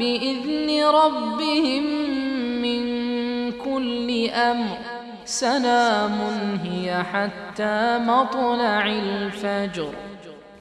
بإذن ربهم من كل أمر. سلام هي حتى مطلع الفجر.